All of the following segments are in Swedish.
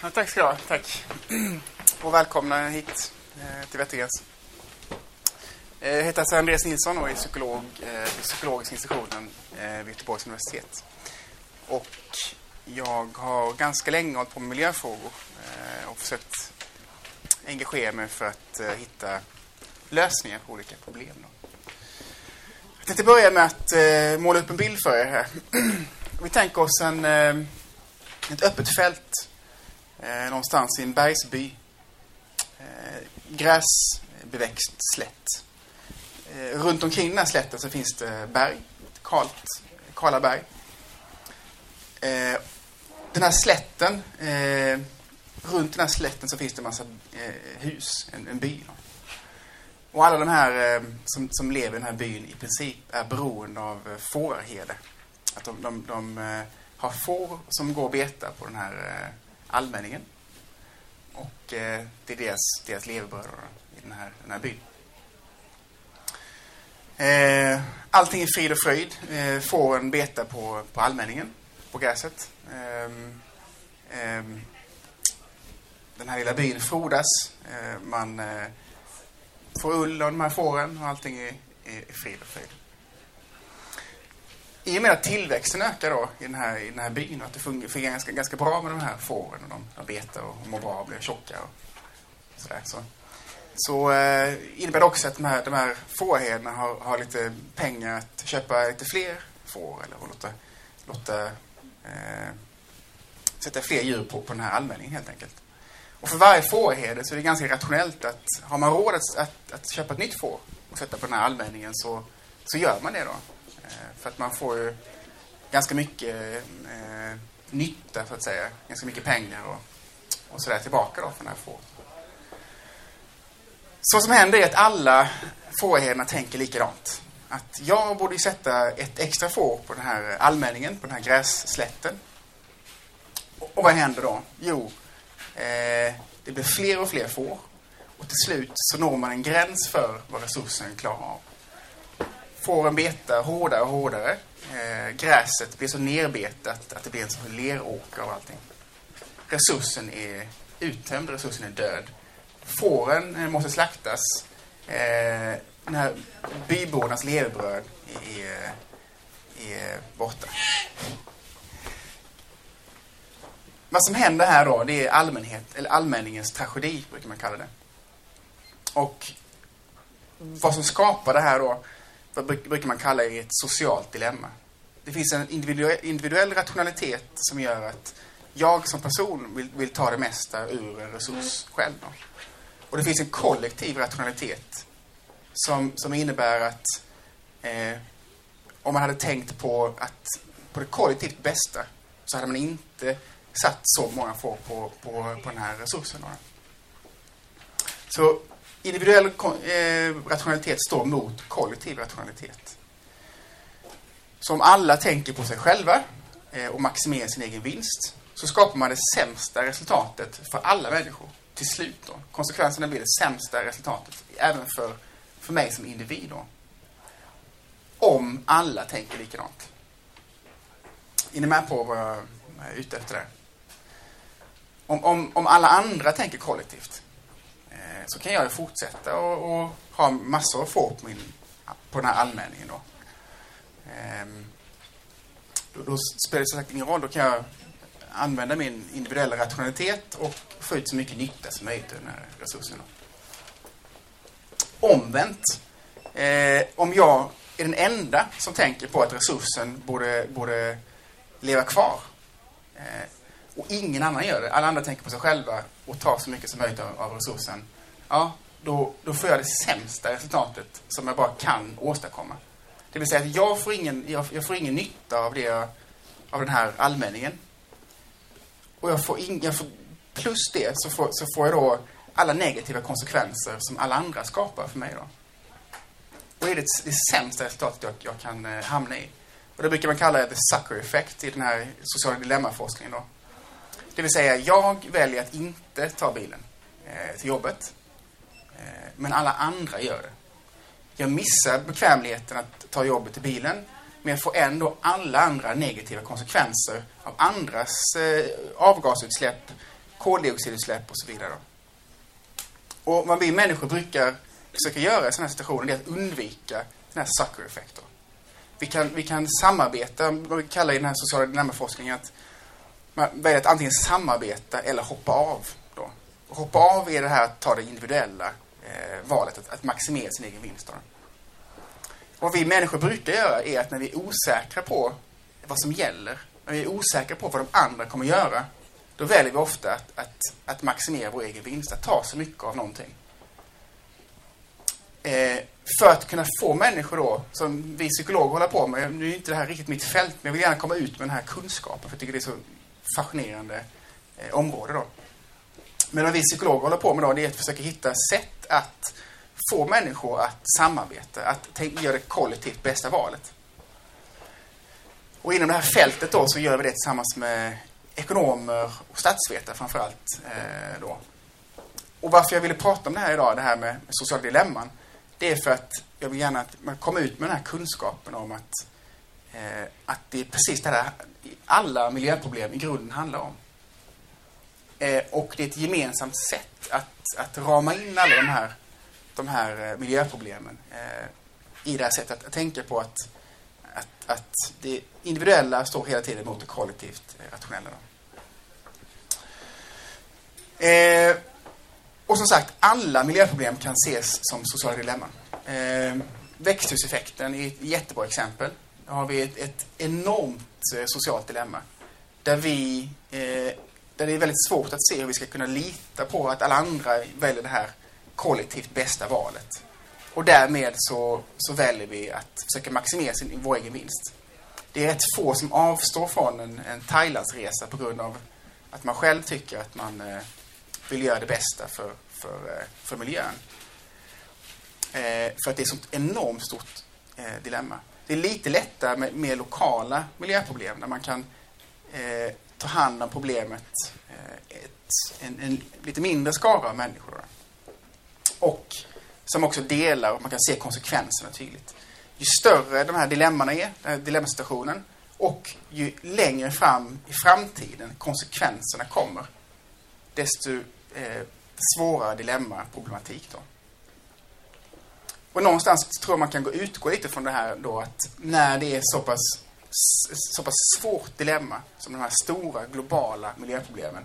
Ja, tack ska du ha. Tack. Och välkomna hit eh, till Wettergrens. Eh, Jag heter alltså Andreas Nilsson och är psykolog eh, vid psykologiska institutionen eh, vid Göteborgs universitet. Och jag har ganska länge hållit på med miljöfrågor eh, och försökt engagera mig för att eh, hitta lösningar på olika problem. Då. Jag tänkte börja med att eh, måla upp en bild för er här. Vi tänker oss en, eh, ett öppet fält eh, någonstans i en bergsby. Eh, gräsbeväxt slätt. Eh, runt omkring den här slätten så finns det berg, kalt, kala berg. Eh, den här slätten, eh, runt den här slätten så finns det en massa eh, hus, en, en by. Då. Och alla de här eh, som, som lever i den här byn i princip är beroende av eh, fårherde. Att de, de, de eh, har får som går och betar på den här eh, allmänningen. Och eh, det är deras, deras levebröd i den här, den här byn. Eh, allting är frid och fröjd. Eh, fåren betar på, på allmänningen, på gräset. Eh, eh, den här lilla byn frodas. Eh, man eh, får ull av de här fåren och allting är, är, är frid och fröjd. I och med att tillväxten ökar då i den här, i den här byn och att det fungerar ganska, ganska bra med de här fåren och de, de betar och mår bra och blir tjocka och sådär. Så, så eh, innebär det också att de här, de här fårherdarna har, har lite pengar att köpa lite fler får eller låta, låta eh, sätta fler djur på, på den här allmänningen helt enkelt. Och för varje fårherde så är det ganska rationellt att har man råd att, att, att köpa ett nytt får och sätta på den här allmänningen så, så gör man det då. Eh, för att man får ju ganska mycket eh, nytta så att säga. Ganska mycket pengar och, och sådär tillbaka då från den här fåret. Så som händer är att alla fårherdarna tänker likadant. Att jag borde sätta ett extra får på den här allmänningen, på den här grässlätten. Och, och vad händer då? Jo, eh, det blir fler och fler får. Och till slut så når man en gräns för vad resursen klarar av. Fåren betar hårdare och hårdare. Eh, gräset blir så nerbetat att det blir en sån leråker av allting. Resursen är uttömd, resursen är död. Fåren eh, måste slaktas. Eh, den här bybornas levebröd är, är borta. Vad som händer här då, det är allmänhet, eller allmänningens tragedi, brukar man kalla det. Och vad som skapar det här då, vad brukar man kalla det ett socialt dilemma. Det finns en individuell, individuell rationalitet som gör att jag som person vill, vill ta det mesta ur en resurs själv. Då. Och det finns en kollektiv rationalitet som, som innebär att eh, om man hade tänkt på, att, på det kollektivt bästa så hade man inte satt så många få på, på, på den här resursen. Då. Så individuell eh, rationalitet står mot kollektiv rationalitet. Så om alla tänker på sig själva eh, och maximerar sin egen vinst så skapar man det sämsta resultatet för alla människor till slut. Då. Konsekvenserna blir det sämsta resultatet, även för, för mig som individ. Då. Om alla tänker likadant. Är ni med på vad jag är ute efter där? Om, om, om alla andra tänker kollektivt Eh, så kan jag ju fortsätta och, och ha massor av få på, min, på den här allmänningen. Då. Eh, då, då spelar det som sagt ingen roll. Då kan jag använda min individuella rationalitet och få ut så mycket nytta som möjligt ur den här resursen. Omvänt, eh, om jag är den enda som tänker på att resursen borde, borde leva kvar eh, och ingen annan gör det, alla andra tänker på sig själva och tar så mycket som möjligt av, av resursen, ja, då, då får jag det sämsta resultatet som jag bara kan åstadkomma. Det vill säga att jag får ingen, jag, jag får ingen nytta av, det, av den här allmänningen. Och jag får, in, jag får plus det så får, så får jag då alla negativa konsekvenser som alla andra skapar för mig. Då. Och det är det, det sämsta resultatet jag, jag kan eh, hamna i. Och det brukar man kalla det sucker effect i den här sociala dilemmaforskningen. Då. Det vill säga, jag väljer att inte ta bilen eh, till jobbet. Eh, men alla andra gör det. Jag missar bekvämligheten att ta jobbet till bilen. Men jag får ändå alla andra negativa konsekvenser av andras eh, avgasutsläpp, koldioxidutsläpp och så vidare. Och vad vi människor brukar försöka göra i sådana här situationer är att undvika den här sucker-effekten. Vi kan, vi kan samarbeta, vad vi kallar i den här sociala dilemmaforskningen att man väljer att antingen samarbeta eller hoppa av. Då. Och hoppa av är det här att ta det individuella eh, valet, att, att maximera sin egen vinst. Då. Vad vi människor brukar göra är att när vi är osäkra på vad som gäller, när vi är osäkra på vad de andra kommer göra, då väljer vi ofta att, att, att maximera vår egen vinst, att ta så mycket av någonting. Eh, för att kunna få människor då, som vi psykologer håller på med, nu är inte det här riktigt mitt fält, men jag vill gärna komma ut med den här kunskapen, för jag tycker det är så fascinerande eh, område då. Men vad vi psykologer håller på med då, det är att försöka hitta sätt att få människor att samarbeta, att göra det kollektivt bästa valet. Och inom det här fältet då så gör vi det tillsammans med ekonomer och statsvetare framförallt. Eh, då. Och varför jag ville prata om det här idag, det här med sociala dilemman, det är för att jag vill gärna att man kommer ut med den här kunskapen om att, Eh, att det är precis det här alla miljöproblem i grunden handlar om. Eh, och det är ett gemensamt sätt att, att rama in alla de här, de här eh, miljöproblemen eh, i det här sättet att tänka på att, att, att det individuella står hela tiden mot det kollektivt eh, rationella. Eh, och som sagt, alla miljöproblem kan ses som sociala dilemman. Eh, växthuseffekten är ett jättebra exempel. Har vi ett, ett enormt eh, socialt dilemma. Där, vi, eh, där det är väldigt svårt att se hur vi ska kunna lita på att alla andra väljer det här kollektivt bästa valet. Och därmed så, så väljer vi att försöka maximera sin, vår egen vinst. Det är rätt få som avstår från en, en Thailandsresa på grund av att man själv tycker att man eh, vill göra det bästa för, för, eh, för miljön. Eh, för att det är ett sånt enormt stort eh, dilemma. Det är lite lättare med mer lokala miljöproblem där man kan eh, ta hand om problemet eh, ett, en, en, lite mindre skara av människor. Och som också delar och man kan se konsekvenserna tydligt. Ju större de här dilemmana är, den här dilemmasituationen, och ju längre fram i framtiden konsekvenserna kommer, desto eh, svårare dilemma-problematik då. Och någonstans tror jag man kan gå utgå lite från det här då att när det är så pass, så pass svårt dilemma som de här stora globala miljöproblemen,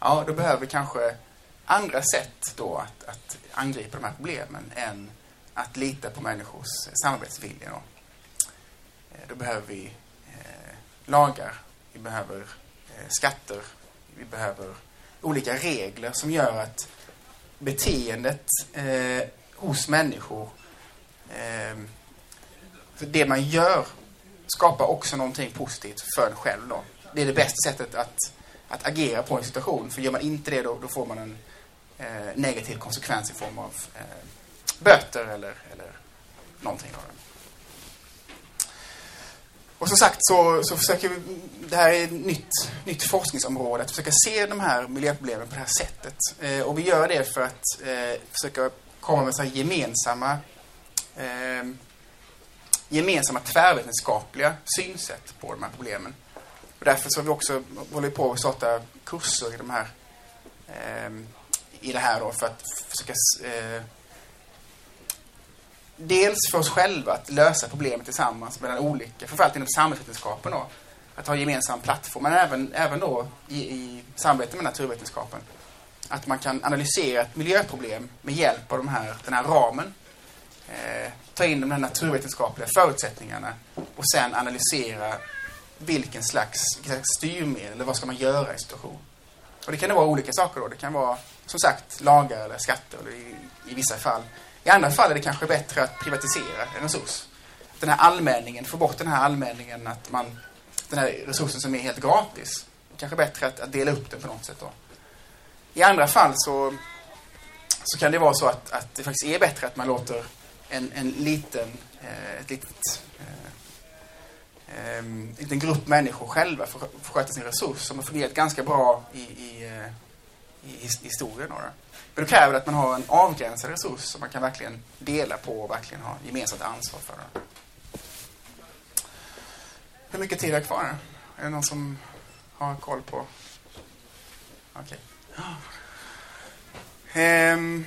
ja då behöver vi kanske andra sätt då att, att angripa de här problemen än att lita på människors samarbetsvilja. Då, eh, då behöver vi eh, lagar, vi behöver eh, skatter, vi behöver olika regler som gör att beteendet eh, hos människor eh, det man gör skapar också någonting positivt för en själv. Då. Det är det bästa sättet att, att agera på en situation. För gör man inte det då, då får man en eh, negativ konsekvens i form av eh, böter eller, eller någonting Då. Och som sagt så, så försöker vi, det här är ett nytt, nytt forskningsområde, att försöka se de här miljöproblemen på det här sättet. Eh, och vi gör det för att eh, försöka komma med så gemensamma eh, gemensamma tvärvetenskapliga synsätt på de här problemen. Och därför så har vi också hållit på att starta kurser i de här eh, i det här då för att försöka eh, dels för oss själva att lösa problemet tillsammans mellan olika, framförallt inom samhällsvetenskapen då, att ha en gemensam plattform, men även, även då i, i samarbete med naturvetenskapen. Att man kan analysera ett miljöproblem med hjälp av de här, den här ramen. Eh, ta in de här naturvetenskapliga förutsättningarna och sen analysera vilken slags, vilken slags styrmedel, eller vad ska man göra i en situation. Och det kan vara olika saker då. Det kan vara, som sagt, lagar eller skatter eller i, i vissa fall i andra fall är det kanske bättre att privatisera en resurs. Den här allmänningen, få bort den här allmänningen att man, den här resursen som är helt gratis. Kanske bättre att, att dela upp den på något sätt då. I andra fall så, så kan det vara så att, att det faktiskt är bättre att man låter en, en liten, eh, ett litet, eh, en liten grupp människor själva få, få sköta sin resurs som har fungerat ganska bra i, i, eh, i, historien. Då. Men då kräver det att man har en avgränsad resurs som man kan verkligen dela på och verkligen ha gemensamt ansvar för. Hur mycket tid är kvar? Är det någon som har koll på? Okej. Okay. Ehm,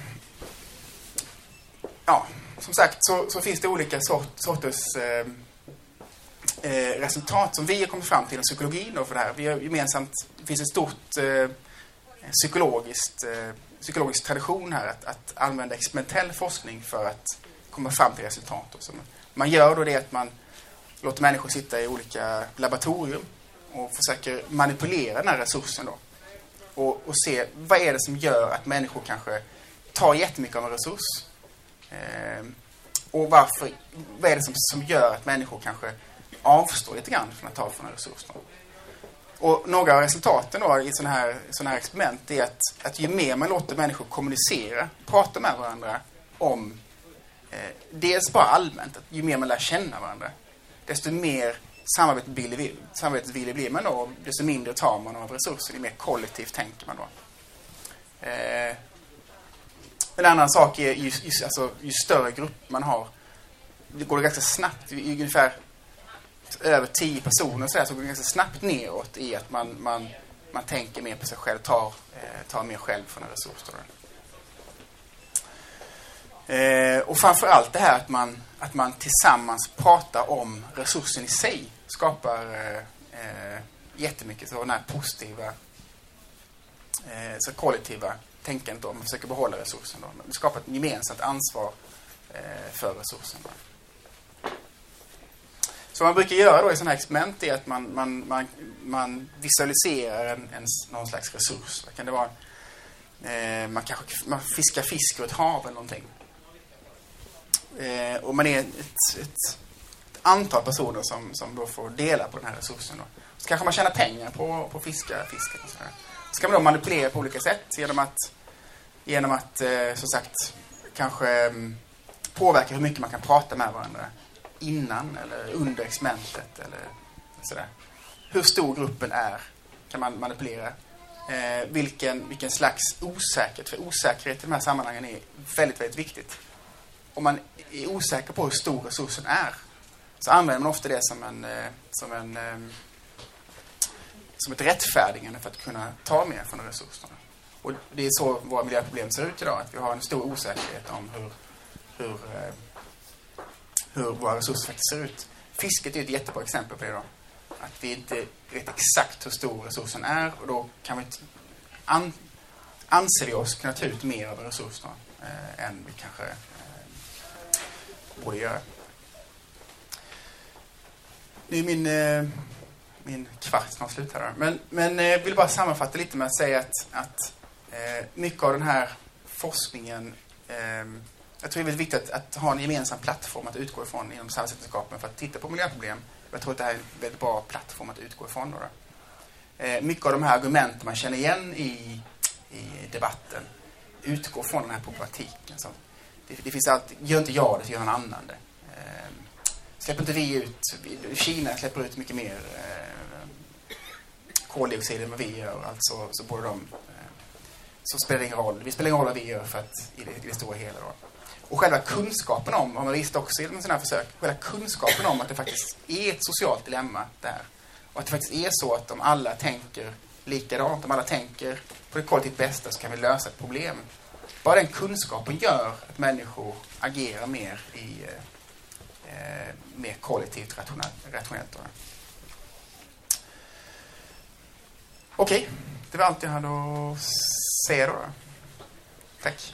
ja, som sagt så, så, finns det olika sort, sorters eh, eh, resultat som vi har kommit fram till i psykologin då för det här. Vi har gemensamt, det finns ett stort eh, psykologiskt, eh, psykologisk tradition här att, att använda experimentell forskning för att komma fram till resultat. Så man gör då det att man låter människor sitta i olika laboratorium och försöker manipulera den här resursen då. Och, och se vad är det som gör att människor kanske tar jättemycket av en resurs. Eh, och varför, vad är det som, som gör att människor kanske avstår lite grann från att ta från en resurs. Och några av resultaten då i sådana här, såna här experiment är att, att ju mer man låter människor kommunicera, prata med varandra om eh, dels bara allmänt, att ju mer man lär känna varandra, desto mer samarbetsvillig, samarbetsvillig blir man då, desto mindre tar man av resurser, ju mer kollektivt tänker man då. En annan sak är ju, ju, alltså, ju större grupp man har, det går det ganska snabbt, ungefär över tio personer så, där, så går det ganska snabbt neråt i att man, man, man tänker mer på sig själv, tar, eh, tar mer själv från en resurs. Eh, och framförallt det här att man, att man tillsammans pratar om resursen i sig skapar eh, eh jättemycket den här positiva, eh, så kollektiva tänkandet om man försöker behålla resursen. Då. Det skapar ett gemensamt ansvar eh, för resursen. Då. Så vad man brukar göra då i sådana här experiment är att man, man, man, man visualiserar en, en, någon slags resurs. Vad kan det vara? Eh, man kanske man fiskar fisk ur ett hav eller någonting. Eh, och man är ett, ett, ett, antal personer som, som då får dela på den här resursen. Då. Så kanske man tjänar pengar på, på fiska fisken. Och sådär. Så kan man då manipulera på olika sätt genom att, genom att eh, som sagt, kanske mm, påverka hur mycket man kan prata med varandra innan eller under experimentet eller sådär. Hur stor gruppen är kan man manipulera. Eh, vilken, vilken slags osäkerhet, för osäkerhet i de här sammanhangen är väldigt, väldigt viktigt. Om man är osäker på hur stor resursen är så använder man ofta det som en, eh, som en eh, som ett rättfärdigande för att kunna ta mer från resurserna. Och det är så våra miljöproblem ser ut idag, att vi har en stor osäkerhet om hur, hur eh, hur våra resurser faktiskt ser ut. Fisket är ett jättebra exempel på det då. Att vi inte vet exakt hur stor resursen är och då kan vi an, anser vi oss kunna ta ut mer av resurserna resurs eh, än vi kanske eh, borde göra. Nu är min, eh, min kvart snart slut här. Men, men eh, jag vill bara sammanfatta lite med att säga att, att eh, mycket av den här forskningen eh, jag tror det är väldigt viktigt att, att, ha en gemensam plattform att utgå ifrån inom samhällsvetenskapen för att titta på miljöproblem. Jag tror att det här är en väldigt bra plattform att utgå ifrån. Då, då. Eh, mycket av de här argumenten man känner igen i, i debatten utgår från den här problematiken. Så det, det finns alltid, gör inte jag det så gör någon annan det. Eh, släpper inte vi ut, Kina släpper ut mycket mer eh, koldioxid än vad vi gör, alltså så borde de eh, så spelar det ingen roll. Vi spelar ingen roll vad vi gör för att, i, det, i det stora hela. Då. Och själva kunskapen om, har man visst också genom sådana här försök, själva kunskapen om att det faktiskt är ett socialt dilemma där. Och att det faktiskt är så att om alla tänker likadant, om alla tänker på det kollektivt bästa så kan vi lösa ett problem. Bara den kunskapen gör att människor agerar mer i eh, Eh, mer kollektivt rationellt. rationellt Okej, okay. det var allt jag hade att säga då. Tack.